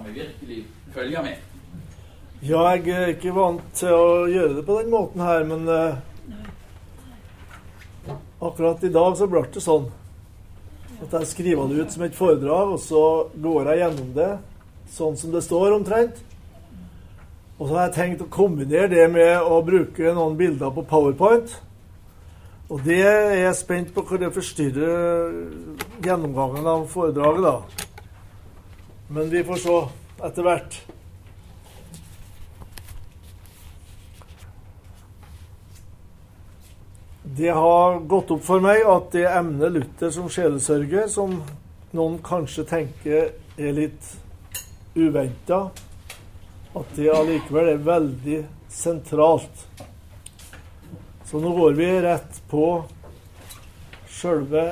kan vi virkelig følge med. Ja, jeg er ikke vant til å gjøre det på den måten her, men uh, akkurat i dag så ble det sånn at jeg skriver det ut som et foredrag, og så går jeg gjennom det sånn som det står omtrent. Og så har jeg tenkt å kombinere det med å bruke noen bilder på Powerpoint. Og det er jeg spent på hvor det forstyrrer gjennomgangen av foredraget, da. Men vi får se etter hvert. Det har gått opp for meg at det emnet Luther som sjelesørger, som noen kanskje tenker er litt uventa, at det allikevel er veldig sentralt. Så nå går vi rett på sjølve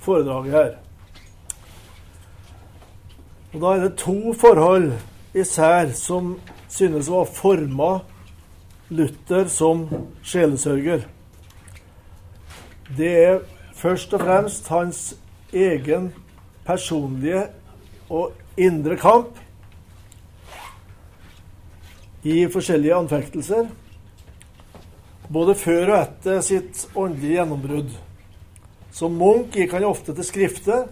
foredraget her. Og Da er det to forhold især som synes å ha forma Luther som sjelesørger. Det er først og fremst hans egen personlige og indre kamp i forskjellige anfektelser både før og etter sitt åndelige gjennombrudd. Som munk gikk han ofte til Skrifte,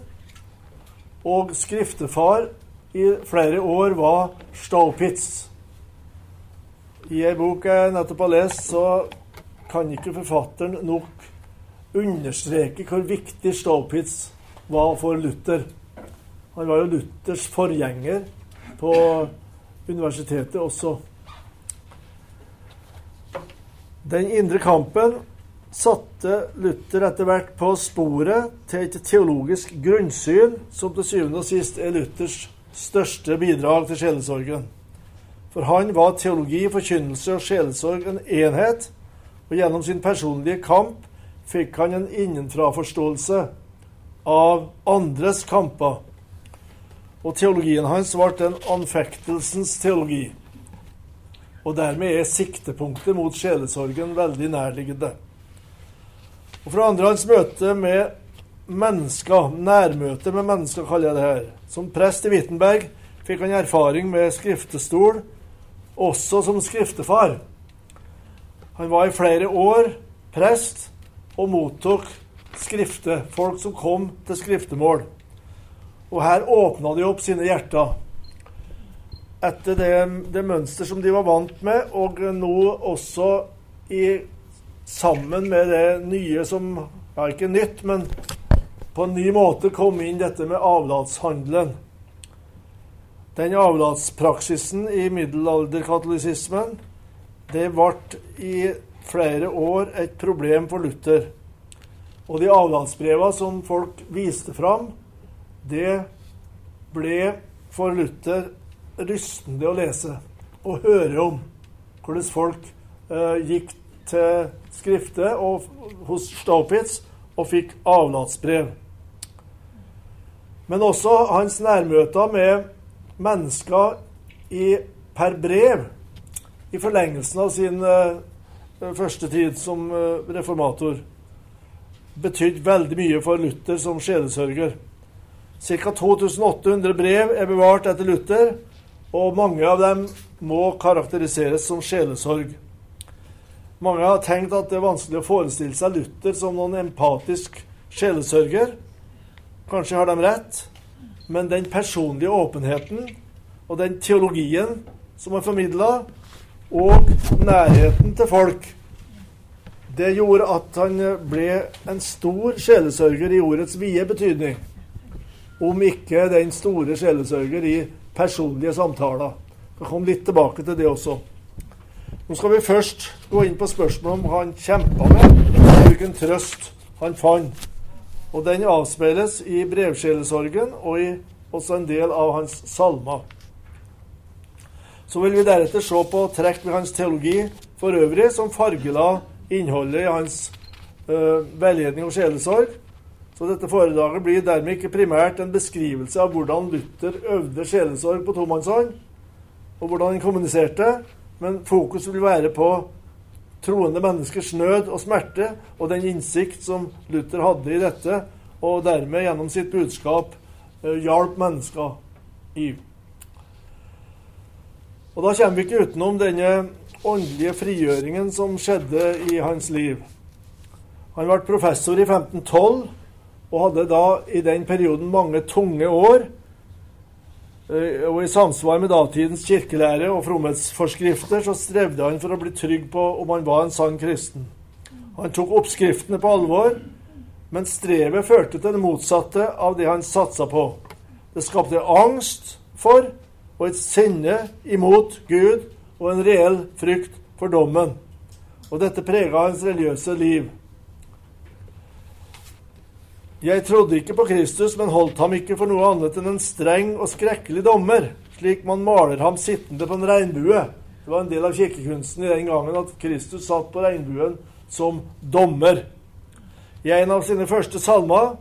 og skriftefar i flere år var Staupitz. I ei bok jeg nettopp har lest, så kan ikke forfatteren nok understreke hvor viktig Staupitz var for Luther. Han var jo Luthers forgjenger på universitetet også. Den indre kampen satte Luther etter hvert på sporet til et teologisk grunnsyn som til syvende og sist er Luthers største bidrag til sjelesorgen. For han var teologi, forkynnelse og sjelesorg en enhet, og gjennom sin personlige kamp fikk han en innenfraforståelse av andres kamper. Og teologien hans ble en anfektelsens teologi. Og dermed er siktepunktet mot sjelesorgen veldig nærliggende. Og fra andre hans møte med mennesker, nærmøte med mennesker, kaller jeg det her. Som prest i Wittenberg fikk han erfaring med skriftestol, også som skriftefar. Han var i flere år prest og mottok skrifte, folk som kom til skriftemål. Og her åpna de opp sine hjerter etter det, det mønster som de var vant med, og nå også i, sammen med det nye som Ja, ikke nytt, men på en ny måte kom inn dette med avlatshandelen. Den avlatspraksisen i middelalderkatolisismen, det ble i flere år et problem for Luther. Og de avlatsbrevene som folk viste fram, det ble for Luther rystende å lese og høre om hvordan folk eh, gikk til Skrifte og, hos Staupitz og fikk avlatsbrev. Men også hans nærmøter med mennesker i, per brev i forlengelsen av sin uh, første tid som uh, reformator betydde veldig mye for Luther som sjelesørger. Ca. 2800 brev er bevart etter Luther, og mange av dem må karakteriseres som sjelesorg. Mange har tenkt at det er vanskelig å forestille seg Luther som noen empatisk sjelesørger. Kanskje har de rett, men den personlige åpenheten og den teologien som er formidla, og nærheten til folk, det gjorde at han ble en stor sjelesørger i ordets vide betydning. Om ikke den store sjelesørger i personlige samtaler. Jeg kom litt tilbake til det også. Nå skal vi først gå inn på spørsmålet om han kjempa med, og hvilken trøst han fant. Og Den avspeiles i brevsjelesorgen og i også en del av hans salmer. Så vil vi deretter se på trekk ved hans teologi for øvrig som fargela innholdet i hans øh, veiledning og sjelesorg. Så dette foredraget blir dermed ikke primært en beskrivelse av hvordan Luther øvde sjelesorg på tomannshånd, og hvordan han kommuniserte, men fokus vil være på troende menneskers nød og smerte, og den innsikt som Luther hadde i dette, og dermed gjennom sitt budskap eh, hjalp mennesker i. Og Da kommer vi ikke utenom denne åndelige frigjøringen som skjedde i hans liv. Han ble professor i 1512 og hadde da i den perioden mange tunge år. Eh, og I samsvar med datidens kirkelære og fromhetsforskrifter så strevde han for å bli trygg på om han var en sann kristen. Han tok oppskriftene på alvor, men strevet førte til det motsatte av det han satsa på. Det skapte angst for og et sinne imot Gud og en reell frykt for dommen. Og dette prega hans religiøse liv. Jeg trodde ikke på Kristus, men holdt ham ikke for noe annet enn en streng og skrekkelig dommer, slik man maler ham sittende på en regnbue. Det var en del av kirkekunsten i den gangen at Kristus satt på regnbuen som dommer. I en av sine første salmer,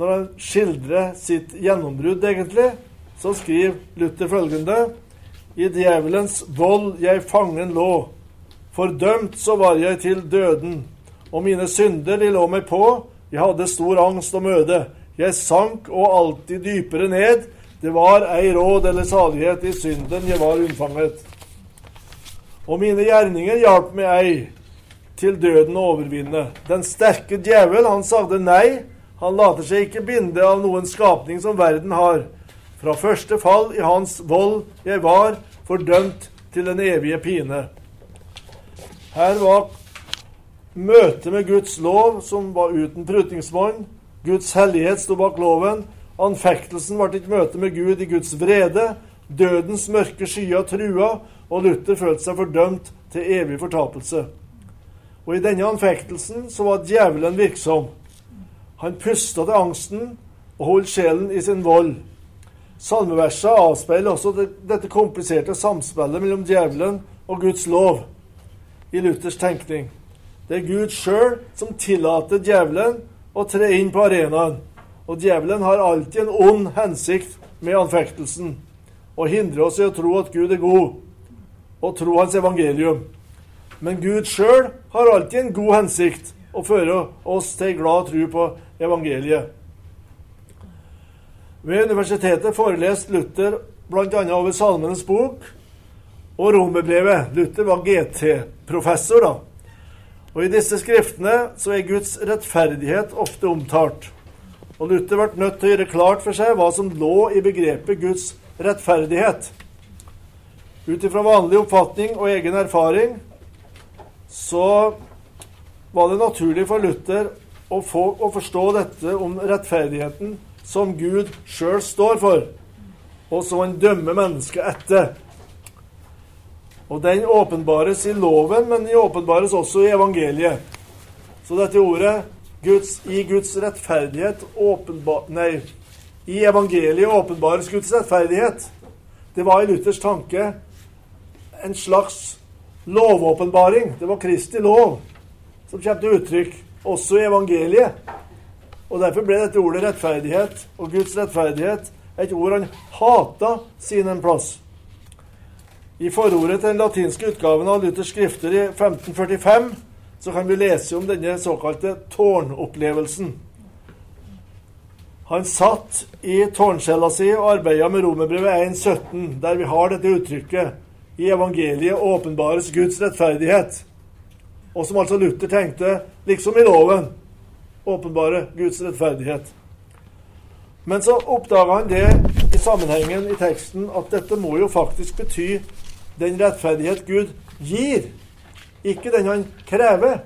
når han skildrer sitt gjennombrudd, egentlig, så skriver Luther følgende I djevelens vold jeg fangen lå, fordømt så var jeg til døden, og mine synder de lå meg på, jeg hadde stor angst og møde. Jeg sank og alltid dypere ned. Det var ei råd eller salighet i synden jeg var unnfanget. Og mine gjerninger hjalp meg ei til døden å overvinne. Den sterke djevel, han sagde nei. Han later seg ikke binde av noen skapning som verden har. Fra første fall i hans vold jeg var fordømt til den evige pine. Her var Møtet med Guds lov, som var uten prutingsmonn. Guds hellighet sto bak loven. Anfektelsen ble et møte med Gud i Guds vrede. Dødens mørke skyer trua, og Luther følte seg fordømt til evig fortapelse. Og i denne anfektelsen så var djevelen virksom. Han pusta til angsten og holdt sjelen i sin vold. Salmeverset avspeiler også dette kompliserte samspillet mellom djevelen og Guds lov i Luthers tenkning. Det er Gud sjøl som tillater djevelen å tre inn på arenaen. Og djevelen har alltid en ond hensikt med anfektelsen. Og hindrer oss i å tro at Gud er god, og tro hans evangelium. Men Gud sjøl har alltid en god hensikt å føre oss til glad tro på evangeliet. Ved universitetet foreleste Luther bl.a. over Salmenes bok og Romerbrevet. Luther var GT-professor, da. Og I disse skriftene så er Guds rettferdighet ofte omtalt. Og Luther ble nødt til å gjøre klart for seg hva som lå i begrepet Guds rettferdighet. Ut ifra vanlig oppfatning og egen erfaring så var det naturlig for Luther å, få, å forstå dette om rettferdigheten som Gud sjøl står for, og som han dømmer mennesket etter. Og den åpenbares i loven, men den åpenbares også i evangeliet. Så dette ordet Guds, i Guds rettferdighet åpenbar, Nei, i evangeliet åpenbares Guds rettferdighet. Det var i Luthers tanke en slags lovåpenbaring. Det var Kristi lov som kommer til uttrykk også i evangeliet. Og Derfor ble dette ordet rettferdighet og Guds rettferdighet et ord han hata sin en plass. I forordet til den latinske utgaven av Luthers skrifter i 1545 så kan vi lese om denne såkalte tårnopplevelsen. Han satt i tårnskjella si og arbeida med Romerbrevet 1,17, der vi har dette uttrykket i evangeliet åpenbares Guds rettferdighet. Og som altså Luther tenkte, liksom i loven, åpenbare Guds rettferdighet. Men så oppdaga han det i sammenhengen i teksten at dette må jo faktisk bety den rettferdighet Gud gir, ikke den han krever.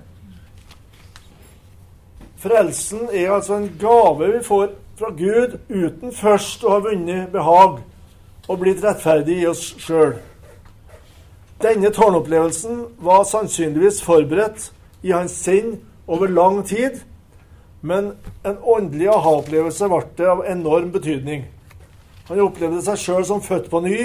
Frelsen er altså en gave vi får fra Gud uten først å ha vunnet behag og blitt rettferdig i oss sjøl. Denne tårnopplevelsen var sannsynligvis forberedt i hans sinn over lang tid, men en åndelig aha-opplevelse ble det av enorm betydning. Han opplevde seg sjøl som født på ny,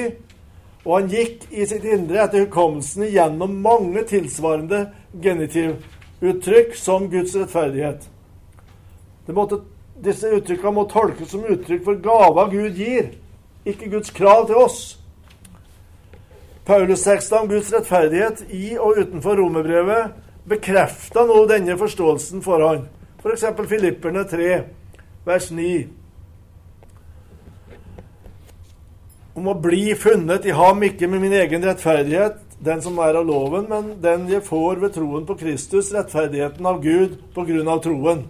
og han gikk i sitt indre etter hukommelsen gjennom mange tilsvarende genitivuttrykk som Guds rettferdighet. Måtte, disse uttrykkene må tolkes som uttrykk for gaver Gud gir, ikke Guds krav til oss. Paulus teksten om Guds rettferdighet i og utenfor romerbrevet bekrefta nå denne forståelsen for han. F.eks. For Filipperne 3, vers 9. om å bli funnet i ham, ikke med min egen rettferdighet, den som er av loven, men den jeg får ved troen på Kristus, rettferdigheten av Gud på grunn av troen.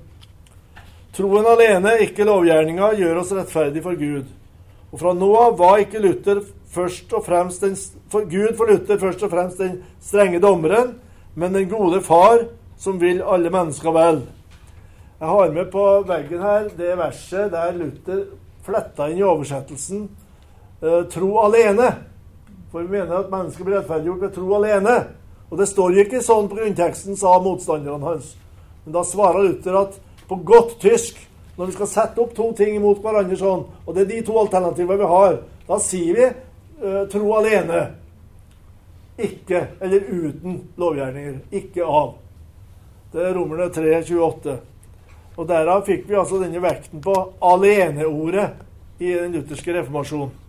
Troen alene, ikke lovgjerninga, gjør oss rettferdig for Gud. Og fra nå av var ikke Luther først og fremst den, for Gud for Luther først og fremst den strenge dommeren, men den gode far som vil alle mennesker vel. Jeg har med på veggen her det verset der Luther fletta inn i oversettelsen 'tro alene'. For vi mener at mennesket blir rettferdiggjort ved tro alene. Og det står jo ikke sånn på grunnteksten, sa motstanderne hans. Men da svarer Luther at på godt tysk, når vi skal sette opp to ting imot hverandre sånn, og det er de to alternativene vi har, da sier vi uh, tro alene. Ikke, eller uten lovgjerninger. Ikke av. Det er Romerne 3, 28. Og derav fikk vi altså denne vekten på aleneordet i den lutherske reformasjonen.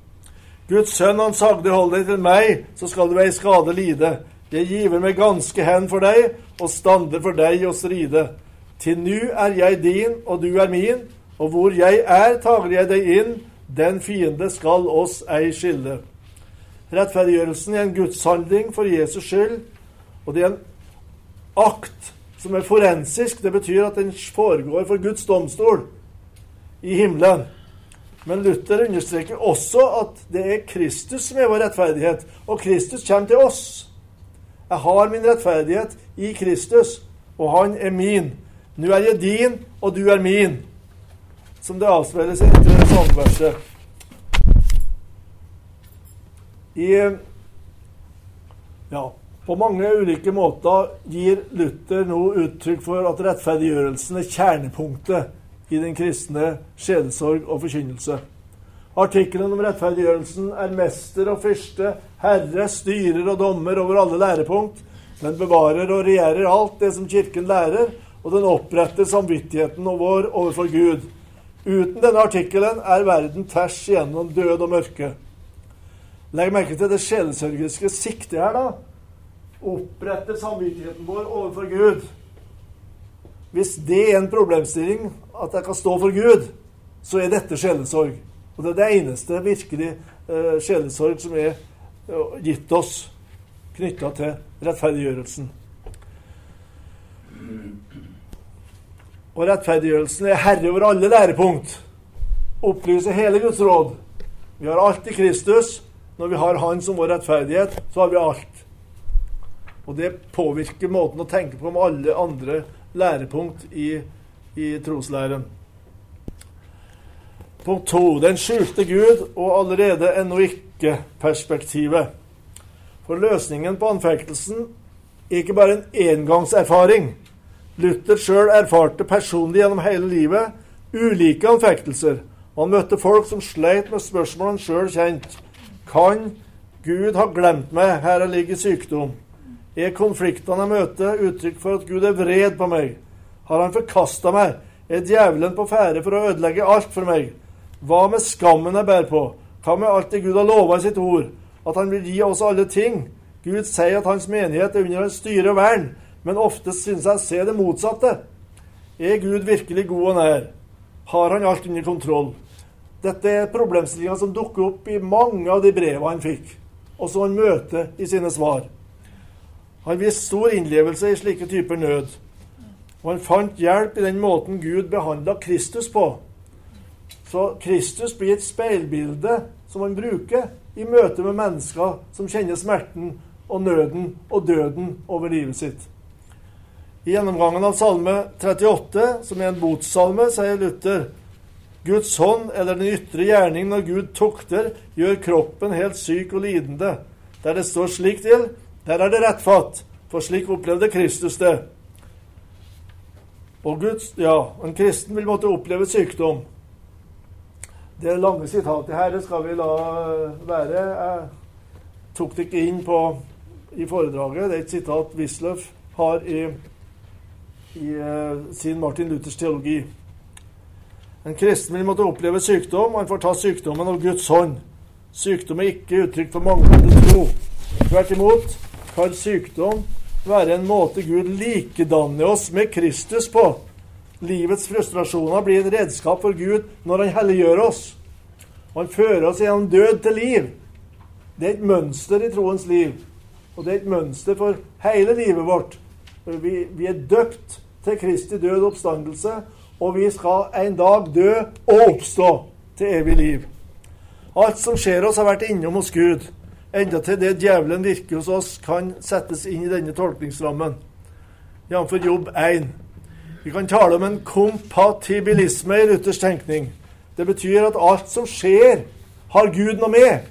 Guds sønn, han sagde, hold deg til meg, så skal du ei skade lide. Jeg giver meg ganske hen for deg, og stander for deg og stride. Til nu er jeg din, og du er min, og hvor jeg er, tager jeg deg inn, den fiende skal oss ei skille. Rettferdiggjørelsen er en gudshandling for Jesus skyld, og det er en akt som er forensisk. Det betyr at den foregår for Guds domstol i himmelen. Men Luther understreker også at det er Kristus som er vår rettferdighet, og Kristus kommer til oss. Jeg har min rettferdighet i Kristus, og han er min. Nå er jeg din, og du er min. Som det avspeiles i dette salmeverset. I ja, på mange ulike måter gir Luther nå uttrykk for at rettferdiggjørelsen er kjernepunktet i den kristne sjelesorg og forkynnelse. Artikkelen om rettferdiggjørelsen er mester og fyrste, herre, styrer og dommer over alle lærepunkt. Den bevarer og regjerer alt det som Kirken lærer, og den oppretter samvittigheten vår overfor Gud. Uten denne artikkelen er verden tvers igjennom død og mørke. Legg merke til det sjelesørgeriske siktet her, da. Oppretter samvittigheten vår overfor Gud. Hvis det er en problemstilling, at jeg kan stå for Gud, så er dette sjelesorg. Og det er det eneste virkelig uh, sjelesorg som er uh, gitt oss knytta til rettferdiggjørelsen. Og rettferdiggjørelsen er herre over alle lærepunkt. Opplyser hele Guds råd. Vi har alt i Kristus. Når vi har Han som vår rettferdighet, så har vi alt. Og det påvirker måten å tenke på med alle andre lærepunkt i, i troslæren. Punkt to den skjulte Gud og allerede ennå ikke-perspektivet. For løsningen på anfektelsen er ikke bare en engangserfaring. Luther sjøl erfarte personlig gjennom hele livet ulike anfektelser. Han møtte folk som sleit med spørsmål han sjøl kjente. Kan Gud ha glemt meg her jeg ligger sykdom? Er konfliktene jeg møter, uttrykk for at Gud er vred på meg? Har han forkasta meg? Er djevelen på ferde for å ødelegge alt for meg? Hva med skammen jeg bærer på? Hva med alt det Gud har lova i sitt ord? At han vil gi oss alle ting? Gud sier at hans menighet er under hans styre og vern, men ofte synes jeg å se det motsatte. Er Gud virkelig god og nær? Har han alt under kontroll? Dette er problemstillinger som dukker opp i mange av de brevene han fikk, og som han møter i sine svar. Han viste stor innlevelse i slike typer nød. Og han fant hjelp i den måten Gud behandla Kristus på. Så Kristus blir et speilbilde som han bruker i møte med mennesker som kjenner smerten og nøden og døden over livet sitt. I gjennomgangen av Salme 38, som er en botssalme, sier Luther Guds hånd eller den ytre gjerning når Gud tukter, gjør kroppen helt syk og lidende. Der det står slik til der er det rettfatt, for slik opplevde Kristus det. Og Guds, ja, En kristen vil måtte oppleve sykdom. Det lange sitatet her skal vi la være. Jeg tok det ikke inn på, i foredraget. Det er et sitat Wisløff har i, i uh, sin Martin Luthers teologi. En kristen vil måtte oppleve sykdom. Han får ta sykdommen av Guds hånd. Sykdom er ikke uttrykk for manglende tro. Tvert imot kan sykdom være en måte Gud likedanner oss med Kristus på. Livets frustrasjoner blir en redskap for Gud når han helliggjør oss. Han fører oss gjennom død til liv. Det er et mønster i troens liv. Og det er et mønster for hele livet vårt. Vi, vi er døpt til Kristi død og oppstandelse, og vi skal en dag dø og oppstå til evig liv. Alt som skjer oss, har vært innom hos Gud. Enda til det djevelen virker hos oss, kan settes inn i denne tolkningsrammen. Jf. Jobb 1. Vi kan tale om en kompatibilisme i Luthers tenkning. Det betyr at alt som skjer, har Gud noe med.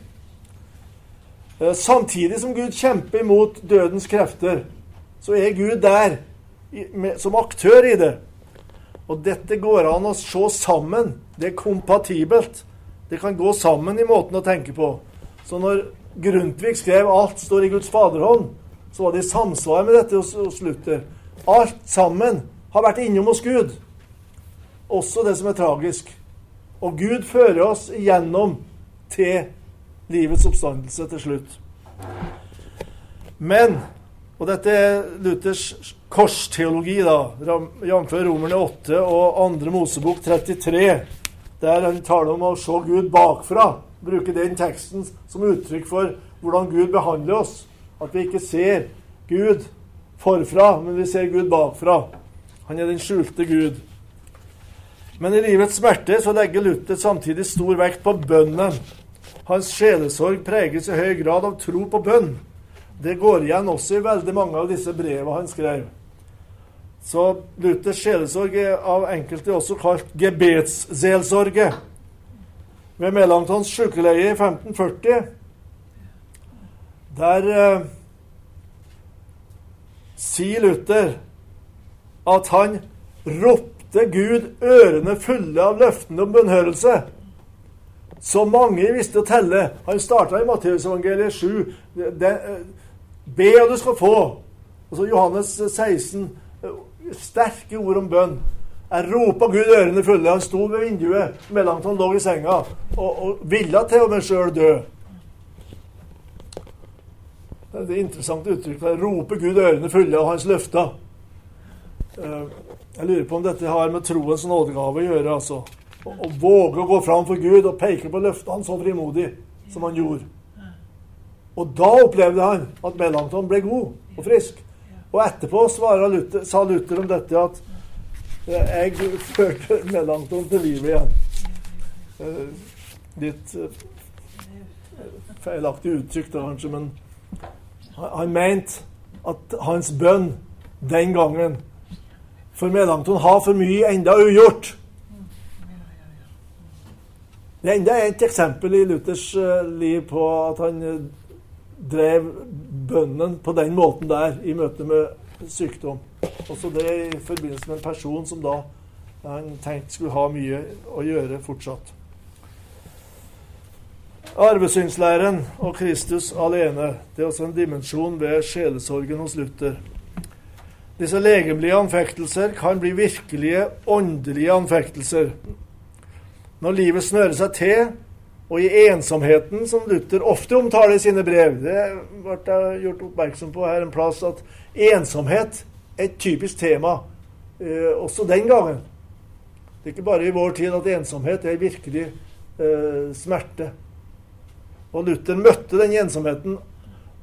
Eh, samtidig som Gud kjemper imot dødens krefter, så er Gud der som aktør i det. Og dette går an å se sammen. Det er kompatibelt. Det kan gå sammen i måten å tenke på. Så når Grundtvig skrev 'Alt står i Guds faderhånd', så var det i samsvar med dette hos, hos Luther. Alt sammen har vært innom hos Gud. Også det som er tragisk. Og Gud fører oss igjennom til livets oppstandelse til slutt. Men Og dette er Luthers korsteologi, da, jf. Romerne 8 og 2. Mosebok 33, der han taler om å se Gud bakfra bruke den teksten som uttrykk for hvordan Gud behandler oss. At vi ikke ser Gud forfra, men vi ser Gud bakfra. Han er den skjulte Gud. Men i livets smerte så legger Luther samtidig stor vekt på bønnen. Hans sjelesorg preges i høy grad av tro på bønn. Det går igjen også i veldig mange av disse brevene han skrev. Så Luthers sjelesorg er av enkelte også kalt gebetsselsorge ved Melanchtons sykeleie i 1540. Der eh, sier Luther at han ropte Gud ørene fulle av løftene om bønnhørelse. Så mange visste å telle. Han starta i Matteusevangeliet 7. Eh, be, og du skal få. Og så Johannes 16. Eh, sterke ord om bønn. Jeg ropa Gud ørene fulle. Han sto ved vinduet mellom han lå i senga og, og ville til og med sjøl dø. Det er et interessant uttrykk. Jeg roper Gud ørene fulle av hans løfter. Eh, jeg lurer på om dette har med troens nådegave å gjøre. altså. Å, å våge å gå fram for Gud og peke på løftene så frimodig som han gjorde. Og da opplevde han at Melanchthon ble god og frisk. Og etterpå Luther, sa Luther om dette at jeg førte Melanchthon til livet igjen. Eh, litt eh, feilaktig uttrykk, da, kanskje, men han mente at hans bønn den gangen For Melanchthon har for mye enda ugjort. Det er enda et eksempel i Luthers eh, liv på at han drev bønnen på den måten der i møte med sykdom. Også det i forbindelse med en person som da han tenkte skulle ha mye å gjøre fortsatt. Arvesynslæren og Kristus alene det er også en dimensjon ved sjelesorgen hos Luther. Disse legemlige anfektelser kan bli virkelige åndelige anfektelser. Når livet snører seg til, og i ensomheten, som Luther ofte omtaler i sine brev Det ble jeg gjort oppmerksom på her en plass at ensomhet et typisk tema eh, også den gangen. Det er ikke bare i vår tid at ensomhet er virkelig eh, smerte. Og Luther møtte den ensomheten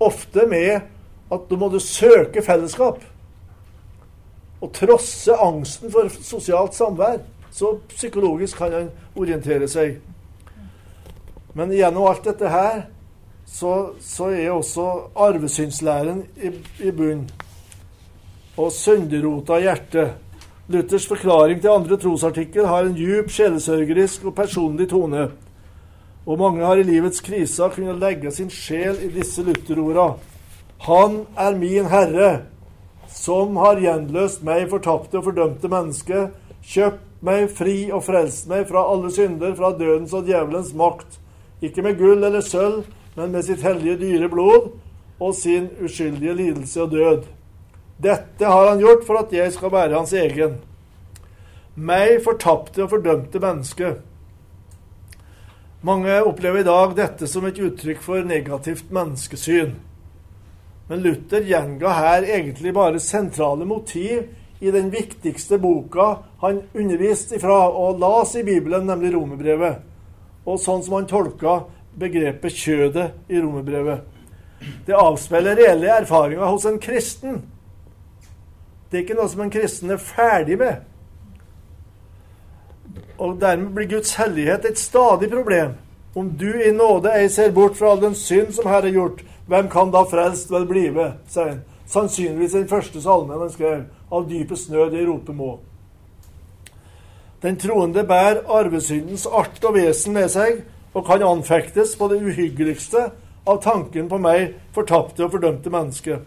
ofte med at du måtte søke fellesskap. Og trosse angsten for sosialt samvær. Så psykologisk kan han orientere seg. Men gjennom alt dette her så, så er også arvesynslæren i, i bunnen og sønderrota hjerte. Luthers forklaring til andre trosartikkel har en djup sjelesørgerisk og personlig tone. Og mange har i livets kriser kunnet legge sin sjel i disse Luther-orda. Han er min Herre, som har gjenløst meg fortapte og fordømte menneske, kjøpt meg fri og frelst meg fra alle synder, fra dødens og djevelens makt, ikke med gull eller sølv, men med sitt hellige dyre blod og sin uskyldige lidelse og død. Dette har han gjort for at jeg skal være hans egen. Meg fortapte og fordømte menneske. Mange opplever i dag dette som et uttrykk for negativt menneskesyn. Men Luther gjenga her egentlig bare sentrale motiv i den viktigste boka han underviste ifra og las i Bibelen, nemlig Romerbrevet. og sånn som han tolka begrepet 'kjødet' i romerbrevet. Det avspeiler reelle erfaringer hos en kristen. Det er ikke noe som en kristen er ferdig med. Og dermed blir Guds hellighet et stadig problem. Om du i nåde ei ser bort fra all den synd som her er gjort, hvem kan da frelst vel blive? sier han. Sannsynligvis den første salmen han skrev. Av dypest nød jeg roper må. Den troende bærer arvesyndens art og vesen med seg, og kan anfektes på det uhyggeligste av tanken på meg, fortapte og fordømte menneske.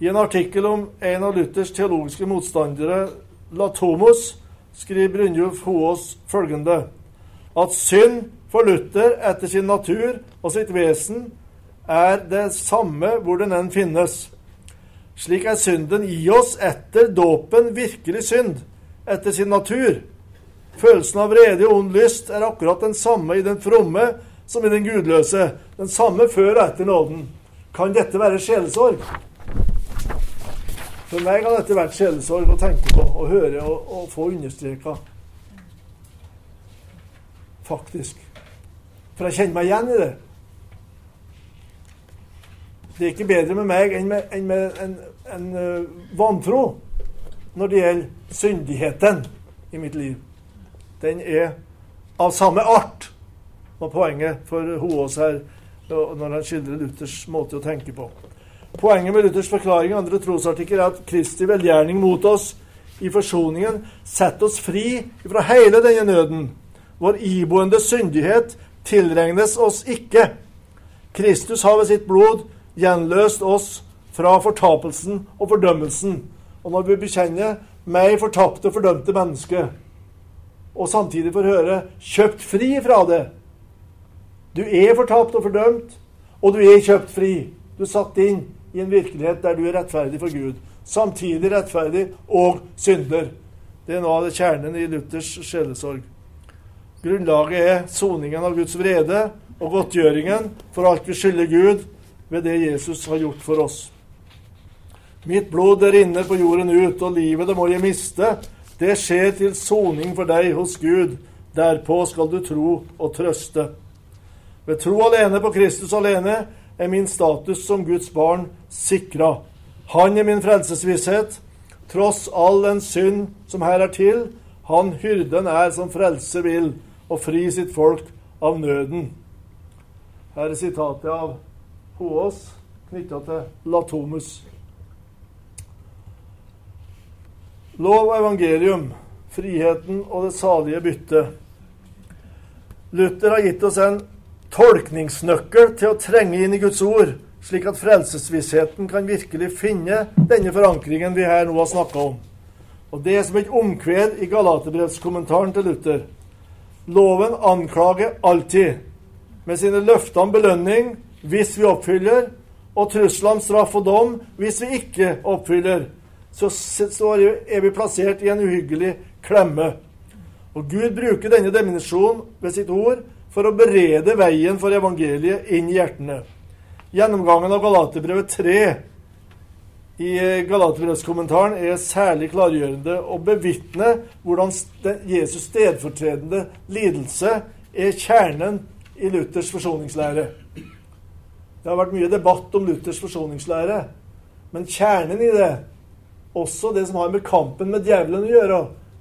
I en artikkel om en av Luthers teologiske motstandere, Latomos, skriver Brynjulf Hoaas følgende at synd for Luther etter sin natur og sitt vesen er det samme hvor den enn finnes. Slik er synden i oss etter dåpen virkelig synd, etter sin natur. Følelsen av vrede og ond lyst er akkurat den samme i den fromme som i den gudløse. Den samme før og etter nåden. Kan dette være sjelesorg? For meg har dette vært sjelesorg å tenke på og høre og, og få understreka. Faktisk. For jeg kjenner meg igjen i det. Det er ikke bedre med meg enn med, enn med en, en en vantro når det gjelder syndigheten i mitt liv. Den er av samme art, var poenget for Hoås her når han skildrer Luthers måte å tenke på. Poenget med Luthers forklaring i andre trosartikler er at Kristi velgjerning mot oss i forsoningen setter oss fri fra hele denne nøden. Vår iboende syndighet tilregnes oss ikke. Kristus har ved sitt blod gjenløst oss fra fortapelsen og fordømmelsen. Og når vi bekjenner 'meg fortapte og fordømte menneske', og samtidig får høre 'kjøpt fri fra det' Du er fortapt og fordømt, og du er kjøpt fri. Du satt inn i en virkelighet der du er rettferdig for Gud. Samtidig rettferdig og synder. Det er noe av det kjernen i Luthers sjelesorg. Grunnlaget er soningen av Guds vrede og godtgjøringen for alt vi skylder Gud ved det Jesus har gjort for oss. Mitt blod der inne på jorden ut, og livet det må jeg miste. Det skjer til soning for deg hos Gud. Derpå skal du tro og trøste. Ved tro alene på Kristus alene er min status som Guds barn sikra. Han er min frelsesvisshet. Tross all den synd som her er til, han hyrden er som frelse vil, og fri sitt folk av nøden. Her er sitatet av Hoås knytta til Latomus. Lov og evangelium, friheten og det salige byttet. Luther har gitt oss en tolkningsnøkkel til å trenge inn i Guds ord, slik at frelsesvissheten kan virkelig finne denne forankringen vi her nå har snakka om. Og Det er som et omkved i Galaterbrevskommentaren til Luther. Loven anklager alltid, med sine løfter om belønning hvis vi oppfyller, og trusler om straff og dom hvis vi ikke oppfyller. Så, er vi plassert i en uhyggelig klemme. Og Gud bruker denne dimensjonen ved sitt ord for å berede veien for evangeliet inn i hjertene. Gjennomgangen av Galaterbrevet 3 i Galaterbrevskommentaren er særlig klargjørende og bevitner hvordan Jesus' stedfortredende lidelse er kjernen i Luthers forsoningslære. Det har vært mye debatt om Luthers forsoningslære, men kjernen i det, også det som har med kampen med djevelen å gjøre,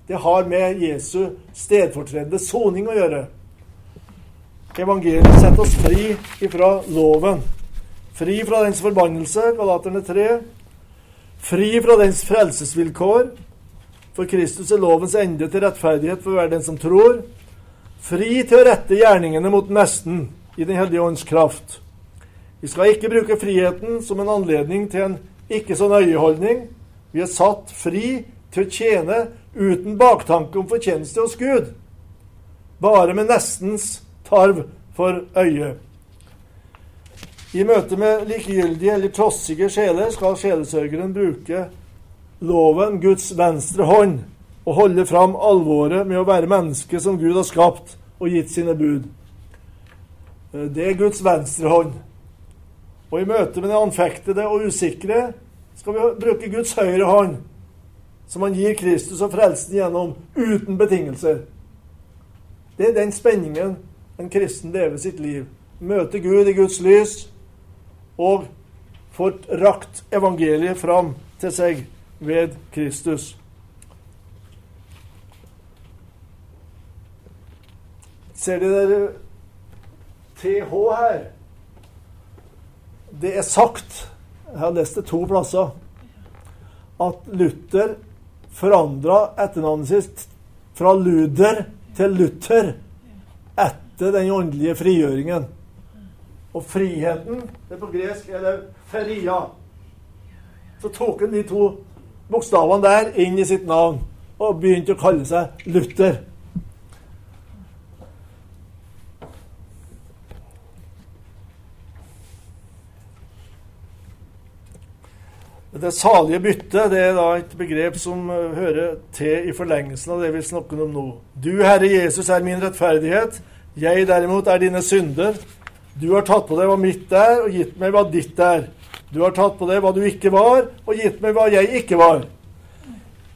det har med Jesu stedfortredende soning å gjøre. Evangeliet setter oss fri ifra loven. Fri fra dens forbannelse, Galaterne 3. Fri fra dens frelsesvilkår. For Kristus er lovens ende til rettferdighet for hver den som tror. Fri til å rette gjerningene mot nesten i Den hellige ånds kraft. Vi skal ikke bruke friheten som en anledning til en ikke så nøye-holdning. Vi er satt fri til å tjene uten baktanke om fortjeneste hos Gud. Bare med nestens tarv for øyet. I møte med likegyldige eller trossige sjeler skal sjelesørgeren bruke loven, Guds venstre hånd, og holde fram alvoret med å være menneske som Gud har skapt og gitt sine bud. Det er Guds venstre hånd. Og i møte med det anfektede og usikre skal vi bruke Guds høyre hånd, som han gir Kristus og frelsen gjennom, uten betingelser. Det er den spenningen en kristen lever sitt liv. Møter Gud i Guds lys og får rakt evangeliet fram til seg ved Kristus. Ser dere TH her? Det er sagt, jeg har lest det to plasser, at Luther forandra etternavnet sitt fra Luder til Luther etter den åndelige frigjøringen. Og friheten, det er på gresk, er det feria. Så tok han de to bokstavene der inn i sitt navn og begynte å kalle seg Luther. Det salige byttet det er da et begrep som eh, hører til i forlengelsen av det vi snakker om nå. Du, Herre Jesus, er min rettferdighet. Jeg derimot er dine synder. Du har tatt på deg hva mitt er, og gitt meg hva ditt er. Du har tatt på deg hva du ikke var, og gitt meg hva jeg ikke var.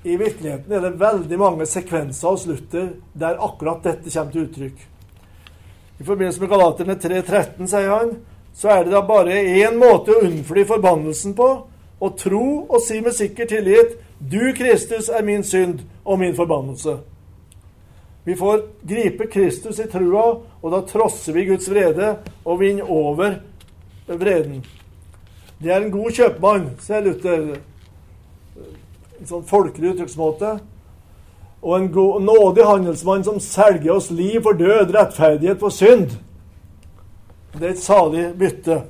I virkeligheten er det veldig mange sekvenser hos Luther der akkurat dette kommer til uttrykk. I forbindelse med Galaterne 3.13, sier han, så er det da bare én måte å unnfly forbannelsen på og tro og si med sikker tillit Du, Kristus, er min synd og min forbannelse. Vi får gripe Kristus i trua, og da trosser vi Guds vrede og vinner over vreden. Det er en god kjøpmann, sier Luther. En sånn folkelig uttrykksmåte. Og en god, nådig handelsmann som selger oss liv for død, rettferdighet for synd. Det er et salig bytte.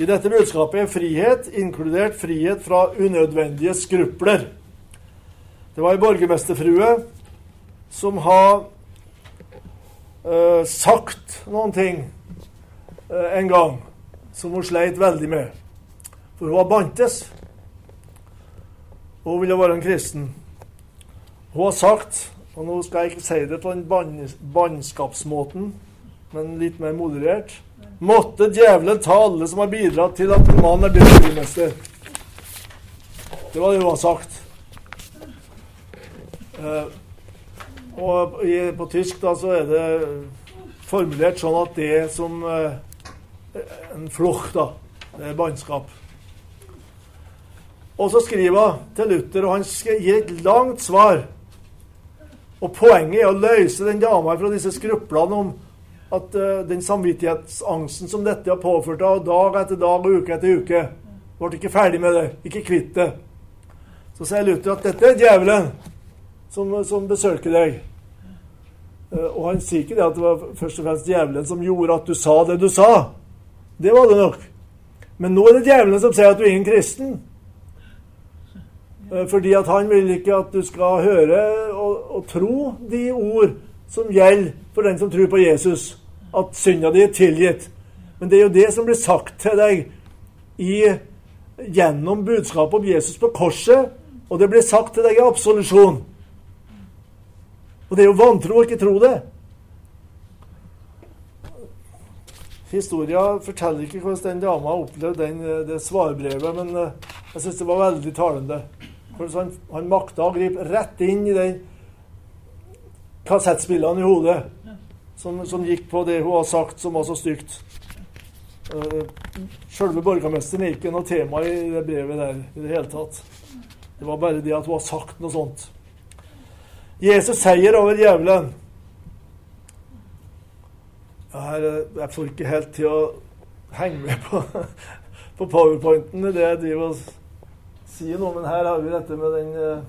I dette budskapet er frihet, inkludert frihet fra unødvendige skrupler. Det var ei borgermesterfrue som har uh, sagt noen ting uh, en gang som hun sleit veldig med. For hun har bantes. Hun ville være en kristen. Hun har sagt, og nå skal jeg ikke si det på den bannskapsmåten, men litt mer moderert Måtte djevelen ta alle som har bidratt til at en mann er blitt byggmester. Det var det hun har sagt. Eh, og på tysk da så er det formulert sånn at det er som eh, en floch, da. Det er bannskap. Og så skriver hun til Luther, og han gir et langt svar. Og poenget er å løse den dama fra disse skruplene om at uh, den samvittighetsangsten som dette har påført henne dag etter dag og uke etter uke Ble ikke ferdig med det, ikke kvitt det. Så sier Luther at dette er djevelen som, som besøker deg. Uh, og han sier ikke det at det var først og fremst djevelen som gjorde at du sa det du sa. Det var det nok. Men nå er det djevelen som sier at du er ingen kristen. Uh, fordi at han vil ikke at du skal høre og, og tro de ord som gjelder for den som tror på Jesus at synda di er tilgitt. Men det er jo det som blir sagt til deg i, gjennom budskapet om Jesus på korset. Og det blir sagt til deg i absolusjon. Og det er jo vantro å ikke tro det. Historia forteller ikke hvordan den dama opplevde den, det svarbrevet, men eh, jeg syns det var veldig talende. Han, han makta å gripe rett inn i den kassettspillene i hodet som, som, gikk på det hun har sagt, som var så stygt. Uh, Sjølve borgermesteren er ikke noe tema i det brevet der i det hele tatt. Det var bare det at hun har sagt noe sånt. Jesus seier over djevelen. Her, jeg får ikke helt til å henge med på, på powerpointen i det jeg driver og sier nå, men her har vi dette med den eh,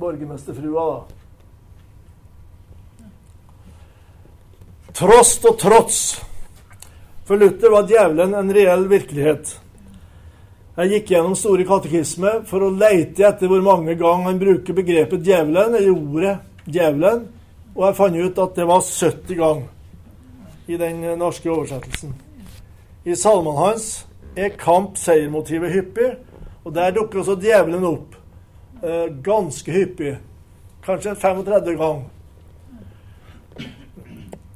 borgermesterfrua, da. Trost og trots. For Luther var djevelen en reell virkelighet. Jeg gikk gjennom Store katekisme for å leite etter hvor mange ganger han bruker begrepet djevelen, eller ordet djevelen, og jeg fant ut at det var 70 ganger i den norske oversettelsen. I salmene hans er kamp-seiermotivet hyppig, og der dukker også djevelen opp eh, ganske hyppig. Kanskje 35 ganger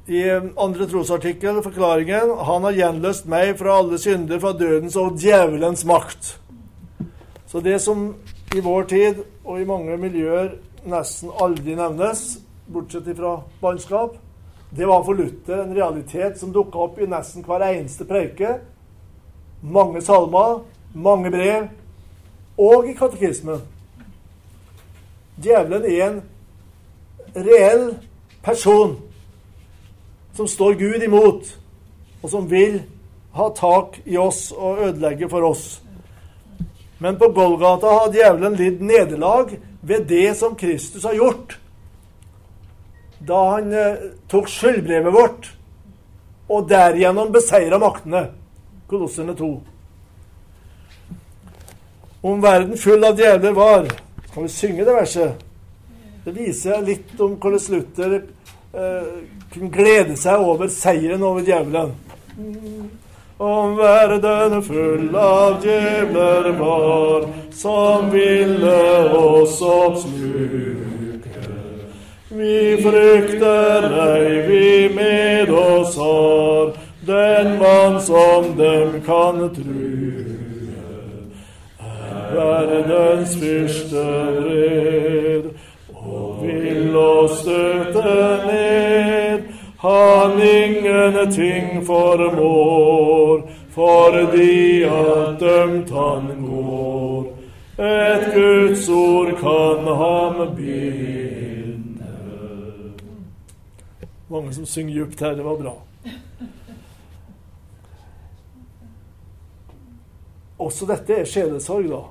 i andre trosartikkel, forklaringen, han har gjenløst meg fra alle synder, fra dødens og djevelens makt. Så det som i vår tid og i mange miljøer nesten aldri nevnes, bortsett fra bannskap. Det var for Luther en realitet som dukka opp i nesten hver eneste preike. Mange salmer, mange brev, og i katekismen. Djevelen er en reell person som står Gud imot, og som vil ha tak i oss og ødelegge for oss. Men på Golgata har djevelen lidd nederlag ved det som Kristus har gjort. Da han eh, tok skyldbrevet vårt og derigjennom beseira maktene. Kolosserne 2. Om verden full av djevler var Kan vi synge det verset? Det viser litt om hvordan Luther eh, kunne glede seg over seieren over djevelen. Om verden full av djevler var, som ville oss oppsluke. Vi frykter ei, vi med oss har, den mann som dem kan true. Er verdens fyrste vred, og vil oss støte ned. Han ingenting formår, fordi at dømt han går. Et Guds ord kan ham binde. Mange som synger djupt her. Det var bra. Også dette er sjelesorg, da.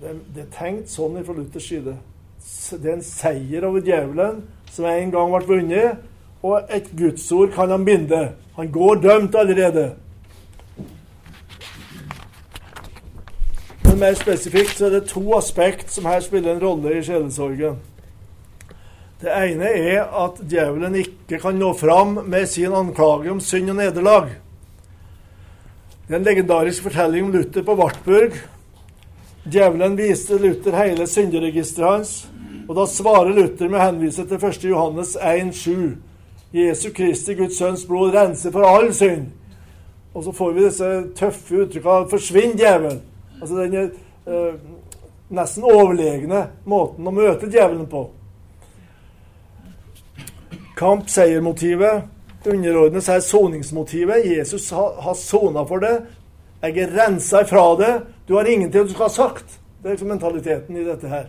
Det, det er tenkt sånn fra Luthers side. Det er en seier over djevelen som en gang ble vunnet, og et gudsord kan han binde. Han går dømt allerede. Men mer spesifikt så er det to aspekt som her spiller en rolle i sjelesorgen. Det ene er at djevelen ikke kan nå fram med sin anklage om synd og nederlag. Det er en legendarisk fortelling om Luther på Wartburg. Djevelen viste Luther hele synderegisteret hans, og da svarer Luther med å henvise til 1. Johannes 1,7. Jesu Kristi, Guds sønns blod, renser for all synd. Og så får vi disse tøffe uttrykkene 'forsvinn, djevel'. Altså den eh, nesten overlegne måten å møte djevelen på. Kamp-seier-motivet underordnes her soningsmotivet. Jesus har sona for det. Jeg er rensa ifra det. Du har ingenting du skal ha sagt. Det er liksom mentaliteten i dette her.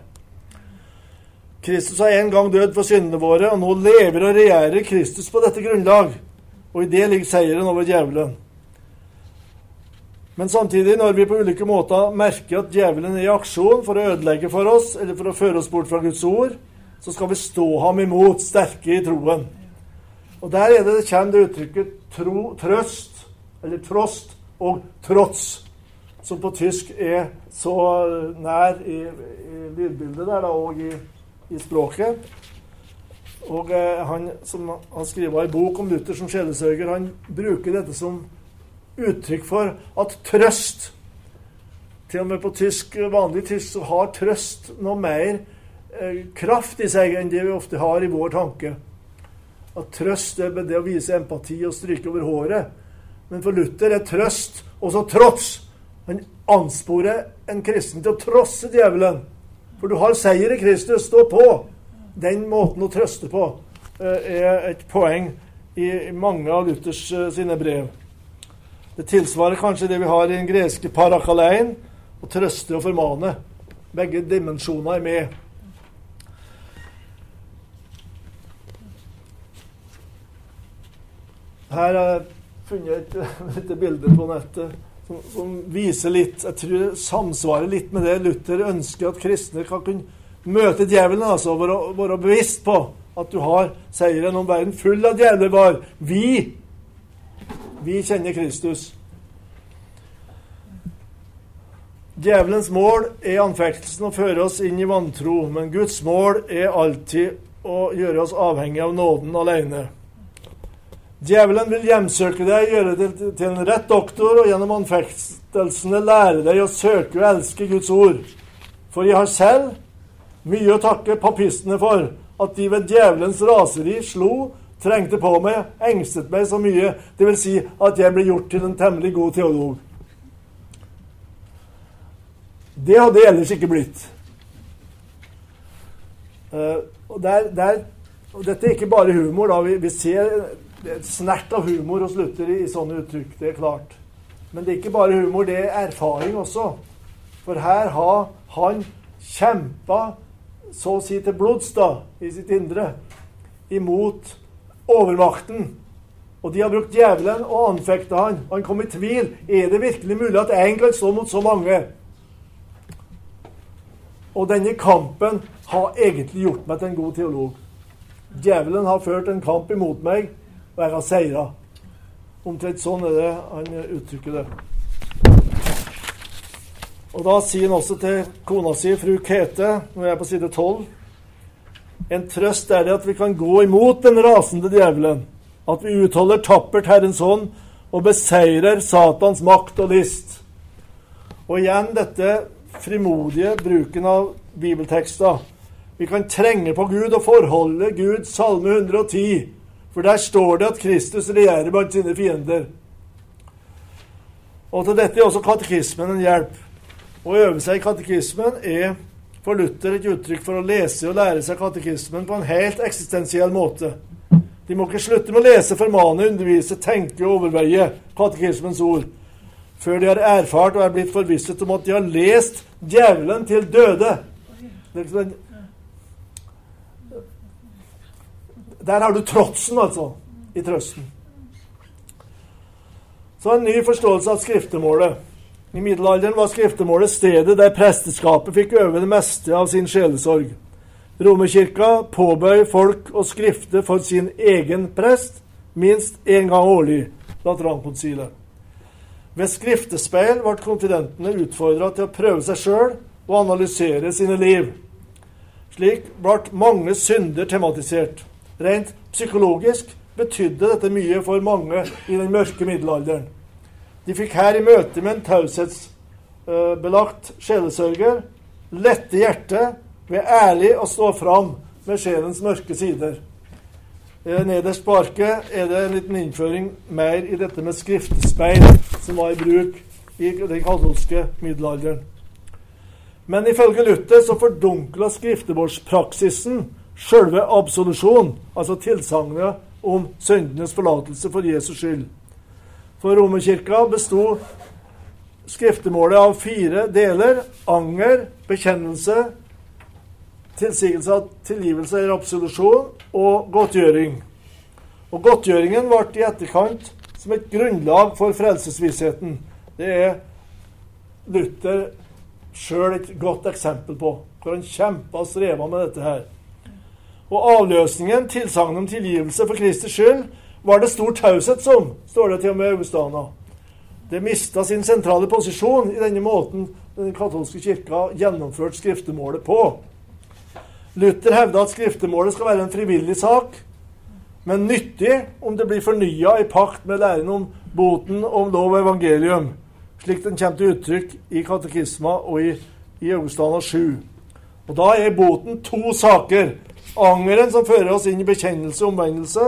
Kristus har en gang dødd for syndene våre, og nå lever og regjerer Kristus på dette grunnlag. Og i det ligger seieren over djevelen. Men samtidig, når vi på ulike måter merker at djevelen er i aksjon for å ødelegge for oss, eller for å føre oss bort fra Guds ord, så skal vi stå ham imot, sterke i troen. Og der er det det kommer uttrykket tro, trøst, eller trost, og trots, som på tysk er så nær i, i lydbildet der, da, og i, i språket. Og eh, han som han skriver en bok om Luther som sjelesørger, han bruker dette som uttrykk for at trøst Til og med på tysk, vanlig tysk så har trøst noe mer eh, kraft i seg enn det vi ofte har i vår tanke. At trøst er det å vise empati og stryke over håret. Men for Luther er trøst også trots. Han ansporer en kristen til å trosse djevelen. For du har seier i Kristus. Stå på! Den måten å trøste på eh, er et poeng i mange av Luthers eh, sine brev. Det tilsvarer kanskje det vi har i den greske parakalein, å trøste og formane. Begge dimensjoner er med. Her har jeg funnet et lite bilde på nettet som, som, viser litt Jeg tror det samsvarer litt med det Luther ønsker at kristne kan kunne møte djevelen. altså Være, være bevisst på at du har seieren om verden full av djevler var. Vi, vi kjenner Kristus. Djevelens mål er anfektelsen å føre oss inn i vantro, men Guds mål er alltid å gjøre oss avhengig av nåden alene. Djevelen vil hjemsøke deg, gjøre deg til en rett doktor, og gjennom anfektelsene lære deg å søke og elske Guds ord. For jeg har selv mye å takke papistene for, at de ved djevelens raseri slo, trengte på meg, engstet meg så mye, dvs. Si at jeg ble gjort til en temmelig god teolog. Det hadde jeg ellers ikke blitt. Uh, Og, der, der, og dette er ikke bare humor. da, Vi, vi ser et snert av humor hos Luther i, i sånne uttrykk. Det er klart. Men det er ikke bare humor, det er erfaring også. For her har han kjempa så å si til blods da, i sitt indre imot overmakten. Og de har brukt djevelen og anfekta han. Han kom i tvil. Er det virkelig mulig at én kan stå mot så mange? Og denne kampen har egentlig gjort meg til en god teolog. Djevelen har ført en kamp imot meg, har seira. Omtrent sånn er det han uttrykker det. Og da sier han også til kona si, fru Kete, når jeg er på side 12 En trøst er det at vi kan gå imot den rasende djevelen, at vi utholder tappert Herrens hånd og beseirer Satans makt og list. Og igjen dette frimodige bruken av bibeltekster. Vi kan trenge på Gud og forholde Gud, Salme 110. For der står det at Kristus regjerer blant sine fiender. Og til dette er også katekismen en hjelp. Å øve seg i katekismen er for Luther et uttrykk for å lese og lære seg katekismen på en helt eksistensiell måte. De må ikke slutte med å lese, formane, undervise, tenke og overveie katekismens ord før de har erfart og er blitt forvisset om at de har lest djevelen til døde. Det Liksom Der har du trotsen, altså, i trøsten. Så en ny forståelse av skriftemålet. I middelalderen var skriftemålet stedet der presteskapet fikk øve det meste av sin sjelesorg. Romerkirka påbøy folk å skrifte for sin egen prest minst én gang årlig, Laterankonsilet. Ved skriftespeil ble konfidentene utfordra til å prøve seg sjøl og analysere sine liv. Slik ble mange synder tematisert. Rent psykologisk betydde dette mye for mange i den mørke middelalderen. De fikk her i møte med en taushetsbelagt sjelesørger lette hjertet ved ærlig å stå fram med sjelens mørke sider. Eh, nederst på arket er det en liten innføring mer i dette med skriftespeil, som var i bruk i den katolske middelalderen. Men ifølge Luther så fordunkla skriftebordspraksisen sjølve absolusjon, altså tilsagnet om syndenes forlatelse for Jesus skyld. For Romerkirka besto skriftemålet av fire deler. Anger, bekjennelse, tilsigelse av tilgivelse eller absolusjon og godtgjøring. Og Godtgjøringen ble i etterkant som et grunnlag for frelsesvissheten. Det er Luther sjøl et godt eksempel på, hvor han kjempa og streva med dette her. Og avløsningen, tilsagnet om tilgivelse for Kristi skyld, var det stor taushet som, står det til og med Augustana. Det mista sin sentrale posisjon i denne måten den katolske kirka gjennomførte skriftemålet på. Luther hevda at skriftemålet skal være en frivillig sak, men nyttig om det blir fornya i pakt med læren om boten om lov og evangelium, slik den kommer til uttrykk i katekisma og i, i Augustana 7. Og Da er boten to saker. Angeren som fører oss inn i bekjennelse og omvendelse,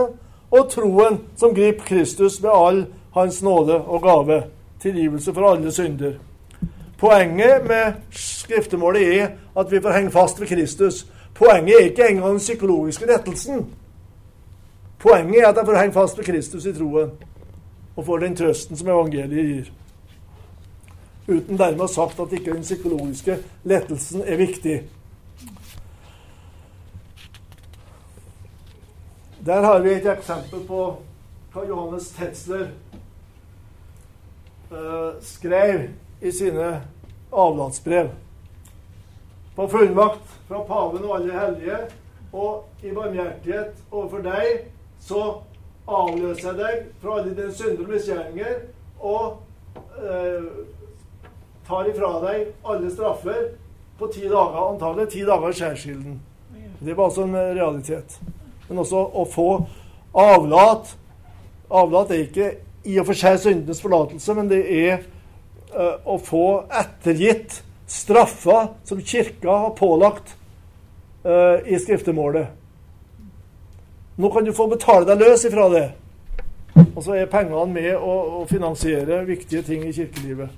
og troen som griper Kristus med all hans nåde og gave, tilgivelse for alle synder. Poenget med skriftemålet er at vi får henge fast ved Kristus. Poenget er ikke engang den psykologiske rettelsen. Poenget er at jeg får henge fast ved Kristus i troen og får den trøsten som evangeliet gir. Uten dermed å ha sagt at ikke den psykologiske lettelsen er viktig. Der har vi et eksempel på hva Johannes Tetzler uh, skrev i sine avlatsbrev. På fullmakt fra paven og alle hellige og i barmhjertighet overfor deg, så avløser jeg deg fra alle dine synder og misgjerninger og uh, tar ifra deg alle straffer på ti dager, antagelig ti dager skjærsilden. Det var altså en realitet men også å få avlat. Avlat er ikke i og for seg syndenes forlatelse, men det er uh, å få ettergitt straffa som kirka har pålagt uh, i skriftemålet. Nå kan du få betale deg løs ifra det. Og så er pengene med å, å finansiere viktige ting i kirkelivet.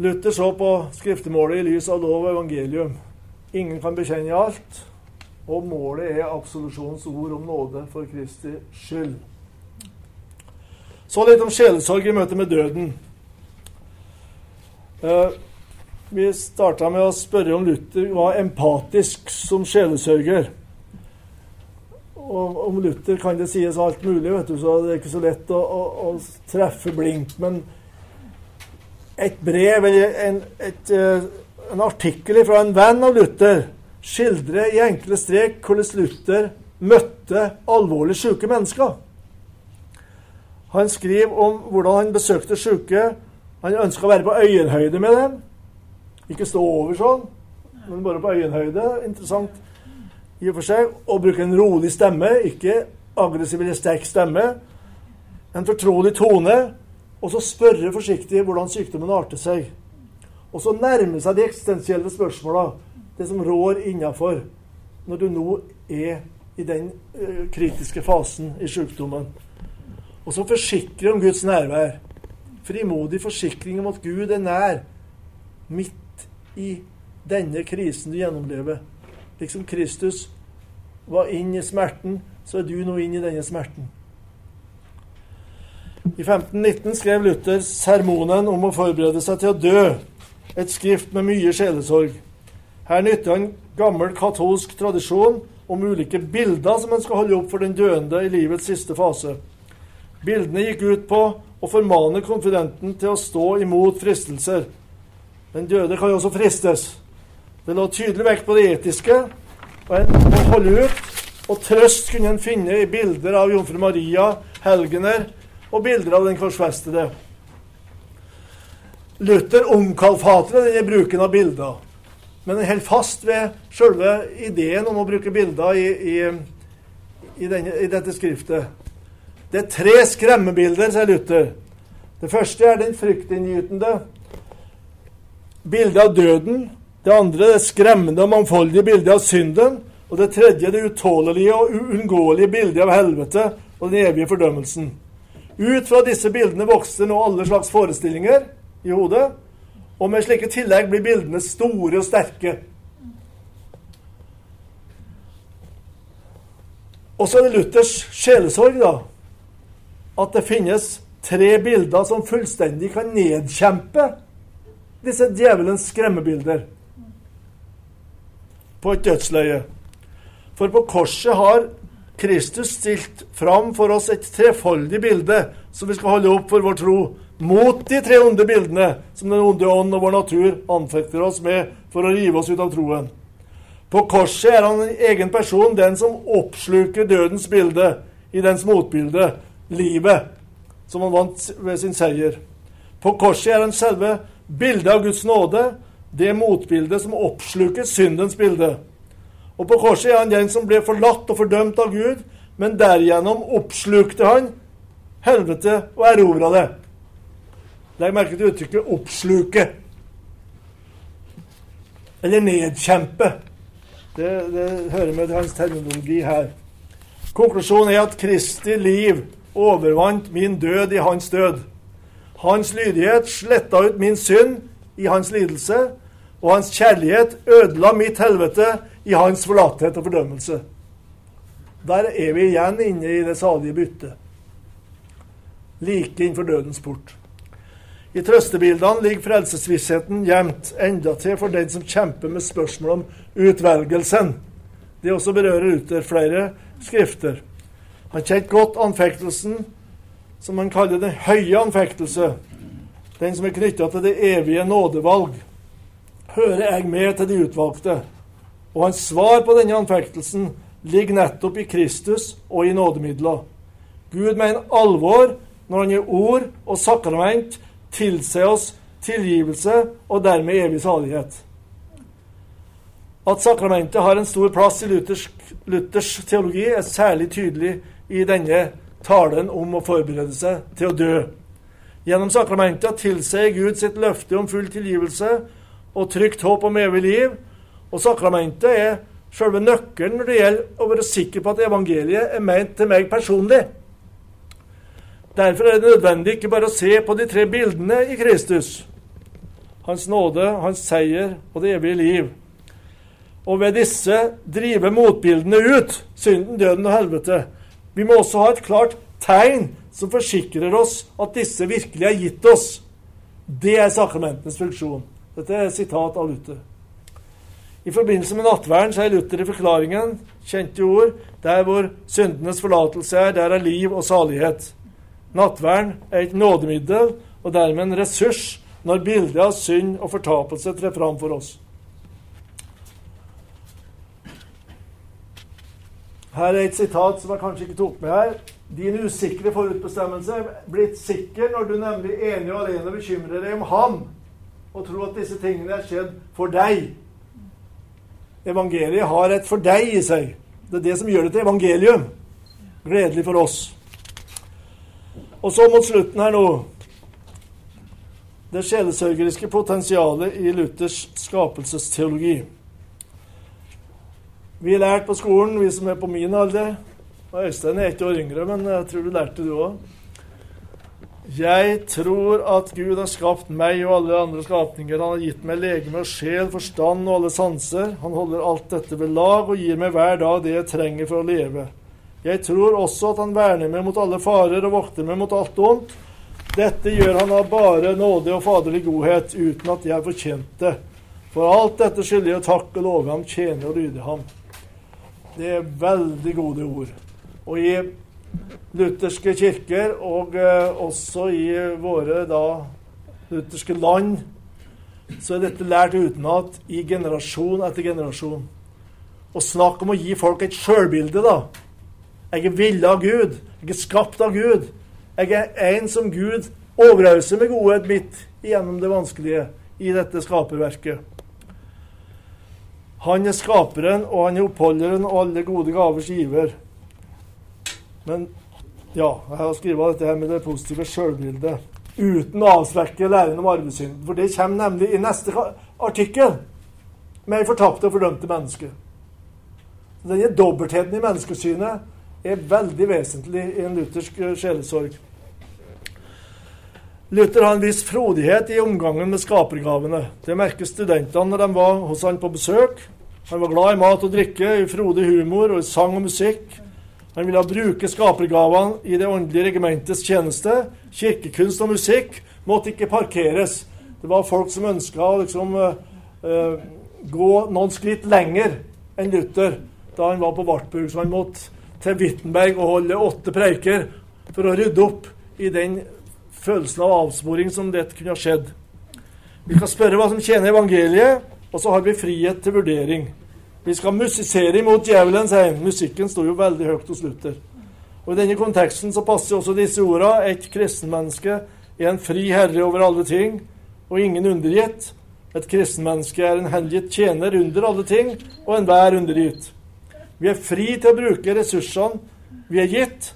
Luther så på skriftemålet i lys av lov og evangelium. Ingen kan bekjenne alt. Og målet er absolusjonens ord om nåde for Kristi skyld. Så litt om sjelesorg i møte med døden. Eh, vi starta med å spørre om Luther var empatisk som sjelesørger. Og om Luther kan det sies alt mulig, vet du, så det er ikke så lett å, å, å treffe blindt. Men et brev eller en, et, eh, en artikkel fra en venn av Luther skildrer i enkle strek hvordan Luther møtte alvorlig syke mennesker. Han skriver om hvordan han besøkte syke. Han ønska å være på øyenhøyde med dem. Ikke stå over sånn, men bare på øyenhøyde. Interessant i og for seg. Og bruke en rolig stemme, ikke aggressiv eller sterk stemme. En fortrolig tone. Og så spørre forsiktig hvordan sykdommen arter seg. Og så nærme seg de eksistensielle spørsmåla, det som rår innafor, når du nå er i den uh, kritiske fasen i sykdommen. Og så forsikre om Guds nærvær. Frimodig forsikring om at Gud er nær midt i denne krisen du gjennomlever. Liksom Kristus var inn i smerten, så er du nå inn i denne smerten. I 1519 skrev Luther sermonen om å forberede seg til å dø, et skrift med mye sjelesorg. Her nytter han gammel katolsk tradisjon om ulike bilder som en skal holde opp for den døende i livets siste fase. Bildene gikk ut på å formane konfidenten til å stå imot fristelser. Den døde kan jo også fristes. Det lå tydelig vekt på det etiske, og en må holde ut. Og trøst kunne en finne i bilder av jomfru Maria, helgener og bilder av den korsfestede. Luther omkalfatrer denne bruken av bilder, men han holder fast ved selve ideen om å bruke bilder i, i, i, denne, i dette skriftet. Det er tre skremmebilder, sier Luther. Det første er den fryktinngytende bildet av døden. Det andre det skremmende og mangfoldige bildet av synden. Og det tredje det utålelige og uunngåelige bildet av helvete og den evige fordømmelsen. Ut fra disse bildene vokser nå alle slags forestillinger i hodet. Og med slike tillegg blir bildene store og sterke. Og så er det Luthers sjelesorg, da. At det finnes tre bilder som fullstendig kan nedkjempe disse djevelens skremmebilder på et dødsleie. For på korset har Kristus stilt fram for oss et trefoldig bilde som vi skal holde opp for vår tro, mot de tre onde bildene som den onde ånd og vår natur anfekter oss med for å rive oss ut av troen. På korset er han en egen person, den som oppsluker dødens bilde i dens motbilde, livet, som han vant ved sin seier. På korset er han selve bildet av Guds nåde, det motbildet som oppsluker syndens bilde. Og på korset er han den som ble forlatt og fordømt av Gud, men derigjennom oppslukte han helvete og erobra det. Legg merke til uttrykket 'oppsluke'. Eller 'nedkjempe'. Det, det hører med hans terminologi her. Konklusjonen er at Kristi liv overvant min død i hans død. Hans lydighet sletta ut min synd i hans lidelse, og hans kjærlighet ødela mitt helvete i hans forlathet og fordømmelse. Der er vi igjen inne i det salige byttet. Like innenfor dødens port. I trøstebildene ligger frelsesvissheten gjemt, endatil for den som kjemper med spørsmål om utvelgelsen. Det også berører Luther flere skrifter. Han kjente godt anfektelsen, som han kaller den høye anfektelse, den som er knytta til det evige nådevalg hører jeg med til de utvalgte. Og hans svar på denne anfektelsen ligger nettopp i Kristus og i nådemidler. Gud mener alvor når han gir ord og sakrament tilser oss tilgivelse og dermed evig salighet. At sakramentet har en stor plass i luthersk, Luthers teologi, er særlig tydelig i denne talen om å forberede seg til å dø. Gjennom sakramentet tilsier Gud sitt løfte om full tilgivelse og trygt håp om evig liv. Og sakramentet er selve nøkkelen når det gjelder å være sikker på at evangeliet er ment til meg personlig. Derfor er det nødvendig ikke bare å se på de tre bildene i Kristus, hans nåde, hans seier og det evige liv. og ved disse drive motbildene ut, synden, døden og helvete. Vi må også ha et klart tegn som forsikrer oss at disse virkelig er gitt oss. Det er sakramentenes funksjon. Dette er et sitat av Luther. I forbindelse med nattverden sier Luther i forklaringen, kjente ord, der hvor syndenes forlatelse er, der er liv og salighet. Nattverden er et nådemiddel og dermed en ressurs når bildet av synd og fortapelse trer fram for oss. Her er et sitat som jeg kanskje ikke tok med her. Din usikre forutbestemmelse er blitt sikker når du nemlig enig og alene bekymrer deg om ham og tror at disse tingene er skjedd for deg. Evangeliet har et 'for deg' i seg. Det er det som gjør det til evangelium. Gledelig for oss. Og så mot slutten her nå Det sjelesørgeriske potensialet i Luthers skapelsesteologi. Vi har lært på skolen, vi som er på min alder og Øystein er ett år yngre, men jeg tror du lærte du òg. Jeg tror at Gud har skapt meg og alle andre skapninger. Han har gitt meg legeme og sjel, forstand og alle sanser. Han holder alt dette ved lag og gir meg hver dag det jeg trenger for å leve. Jeg tror også at han verner meg mot alle farer og vokter meg mot alt ondt. Dette gjør han av bare nåde og faderlig godhet, uten at jeg har fortjent det. For alt dette skylder jeg takk og love ham, tjene og lyde ham. Det er veldig gode ord. Og i lutherske kirker, og eh, også i våre da lutherske land, så er dette lært utenat i generasjon etter generasjon. Og snakk om å gi folk et sjølbilde, da. Jeg er villet av Gud. Jeg er skapt av Gud. Jeg er en som Gud overøser med godhet mitt gjennom det vanskelige i dette skaperverket. Han er skaperen, og han er oppholderen og alle gode gavers giver. Men ja, jeg har skrevet dette her med det positive sjølbildet uten å avsvekke læren om arvesynden. For det kommer nemlig i neste artikkel med fortapte og fordømte menneske. Denne dobbeltheten i menneskesynet er veldig vesentlig i en luthersk sjelesorg. Luther har en viss frodighet i omgangen med skapergavene. Det merker studentene når de var hos han på besøk. Han var glad i mat og drikke, i frodig humor og i sang og musikk. Han ville bruke skapergavene i det åndelige regimentets tjeneste. Kirkekunst og musikk måtte ikke parkeres. Det var folk som ønska å liksom, uh, gå noen skritt lenger enn Luther da han var på Wartburg. Så han måtte til Wittenberg og holde åtte preiker for å rydde opp i den følelsen av avsporing som dette kunne ha skjedd. Vi skal spørre hva som tjener evangeliet, og så har vi frihet til vurdering. Vi skal musisere imot djevelen, sier han. Musikken sto jo veldig høyt hos Luther. Og I denne konteksten så passer også disse ordene. Et kristenmenneske er en fri herre over alle ting, og ingen undergitt. Et kristenmenneske er en hengitt tjener under alle ting, og enhver undergitt. Vi er fri til å bruke ressursene vi er gitt,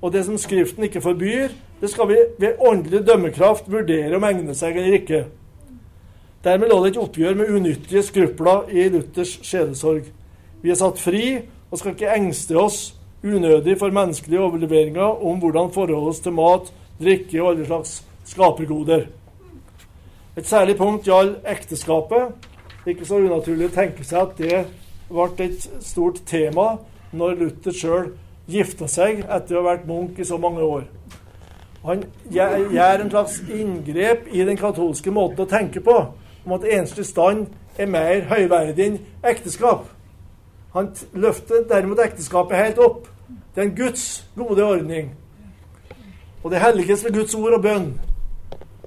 og det som Skriften ikke forbyr, det skal vi ved åndelig dømmekraft vurdere om egner seg eller ikke. Dermed lå det et oppgjør med unyttige skrupler i Luthers sjelesorg. Vi er satt fri og skal ikke engste oss unødig for menneskelige overleveringer om hvordan forholdet oss til mat, drikke og alle slags skapergoder. Et særlig punkt gjaldt ekteskapet. Ikke så unaturlig å tenke seg at det ble et stort tema når Luther sjøl gifta seg etter å ha vært munk i så mange år. Han gjør en slags inngrep i den katolske måten å tenke på, om at enslig stand er mer høyverdig enn ekteskap. Han løfter derimot ekteskapet helt opp. Det er en Guds gode ordning. Og det helliges ved Guds ord og bønn.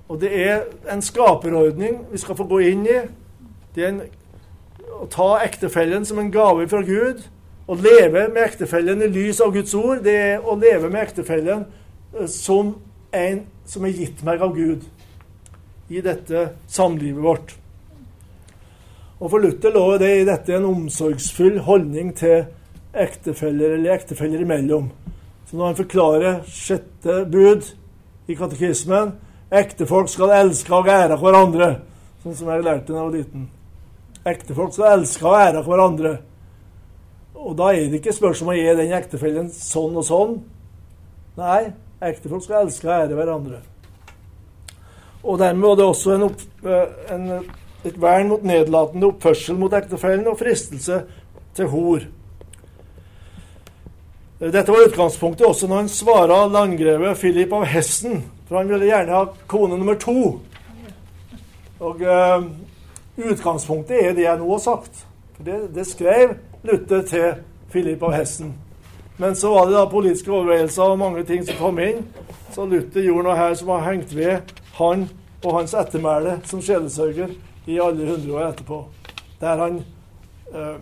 Og det er en skaperordning vi skal få gå inn i. Det er en, å ta ektefellen som en gave fra Gud å leve med ektefellen i lys av Guds ord, det er å leve med ektefellen eh, som en som er gitt meg av Gud i dette samlivet vårt. Og For Luther lå det i dette en omsorgsfull holdning til ektefeller eller ektefeller imellom. Så når han forklarer sjette bud i katekismen Ektefolk skal elske og ære hverandre, sånn som jeg lærte da jeg var liten. Ektefolk skal elske og ære hverandre. Og da er det ikke spørsmål om å gi den ektefellen sånn og sånn. Nei, ektefolk skal elske og ære hverandre. Og dermed var det også en, opp, eh, en et vern mot nedlatende oppførsel mot ektefellen og fristelse til hor. Dette var utgangspunktet også når han svara landgreve Philip av Hessen, for han ville gjerne ha kone nummer to. Og uh, Utgangspunktet er det jeg nå har sagt. For Det, det skrev Luther til Philip av Hessen. Men så var det da politiske overveielser og mange ting som kom inn. Så Luther gjorde noe her som har hengt ved han og hans ettermæle som sjelesørger i alle hundre år etterpå. Der han eh,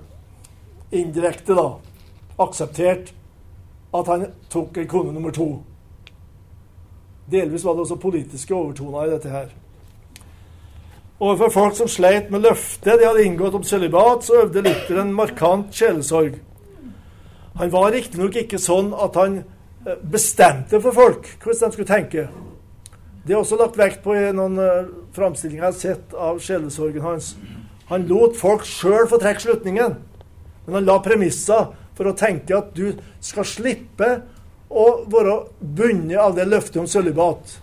indirekte da aksepterte at han tok en kone nummer to. Delvis var det også politiske overtoner i dette her. Overfor folk som sleit med løftet de hadde inngått om sølibat, så øvde Luther en markant sjelesorg. Han var riktignok ikke sånn at han eh, bestemte for folk hvordan de skulle tenke. Det er også lagt vekt på i noen uh, framstillinger jeg har sett av sjelesorgen hans. Han lot folk sjøl få trekke slutningen, men han la premisser for å tenke at du skal slippe å være bundet av det løftet om sølibat.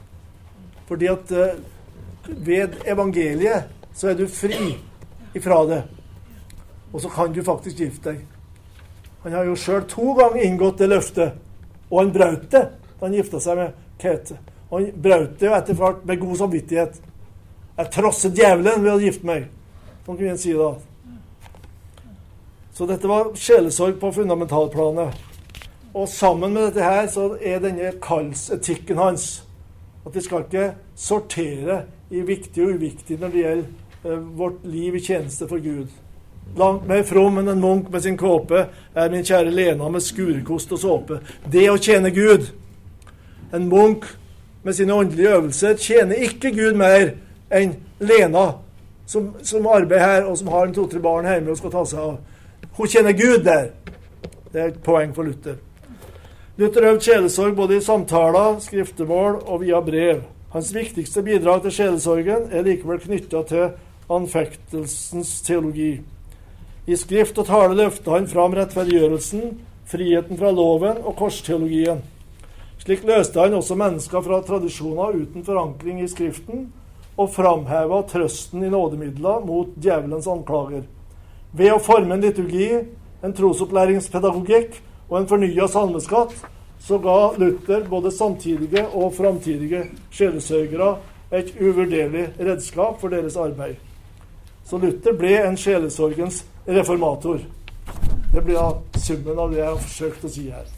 Fordi at uh, ved evangeliet så er du fri ifra det. Og så kan du faktisk gifte deg. Han har jo sjøl to ganger inngått det løftet, og han brøt det da han gifta seg med Kete. Og han brøt det jo etter hvert med god samvittighet. Jeg trosset djevelen ved å gifte meg. Sånn kunne en si da. Så dette var sjelesorg på fundamentalplanet. Og sammen med dette her så er denne kallsetikken hans at vi skal ikke sortere i viktig og uviktig når det gjelder eh, vårt liv i tjeneste for Gud. Langt mer from enn en munk med sin kåpe er min kjære Lena med skurekost og såpe. Det å tjene Gud. En munk med sine åndelige øvelser tjener ikke Gud mer enn Lena, som, som arbeider her, og som har en to-tre barn hjemme og skal ta seg av. Hun tjener Gud der. Det er et poeng for Luther. Luther øvde sjelesorg både i samtaler, skriftemål og via brev. Hans viktigste bidrag til sjelesorgen er likevel knytta til anfektelsens teologi. I skrift og tale løfter han fram rettferdiggjørelsen, friheten fra loven og korsteologien. Slik løste han også mennesker fra tradisjoner uten forankring i Skriften, og framheva trøsten i nådemidler mot djevelens anklager. Ved å forme en liturgi, en trosopplæringspedagogikk og en fornya salmeskatt, så ga Luther både samtidige og framtidige sjelesørgere et uvurderlig redskap for deres arbeid. Så Luther ble en sjelesorgens reformator. Det blir da summen av det jeg har forsøkt å si her.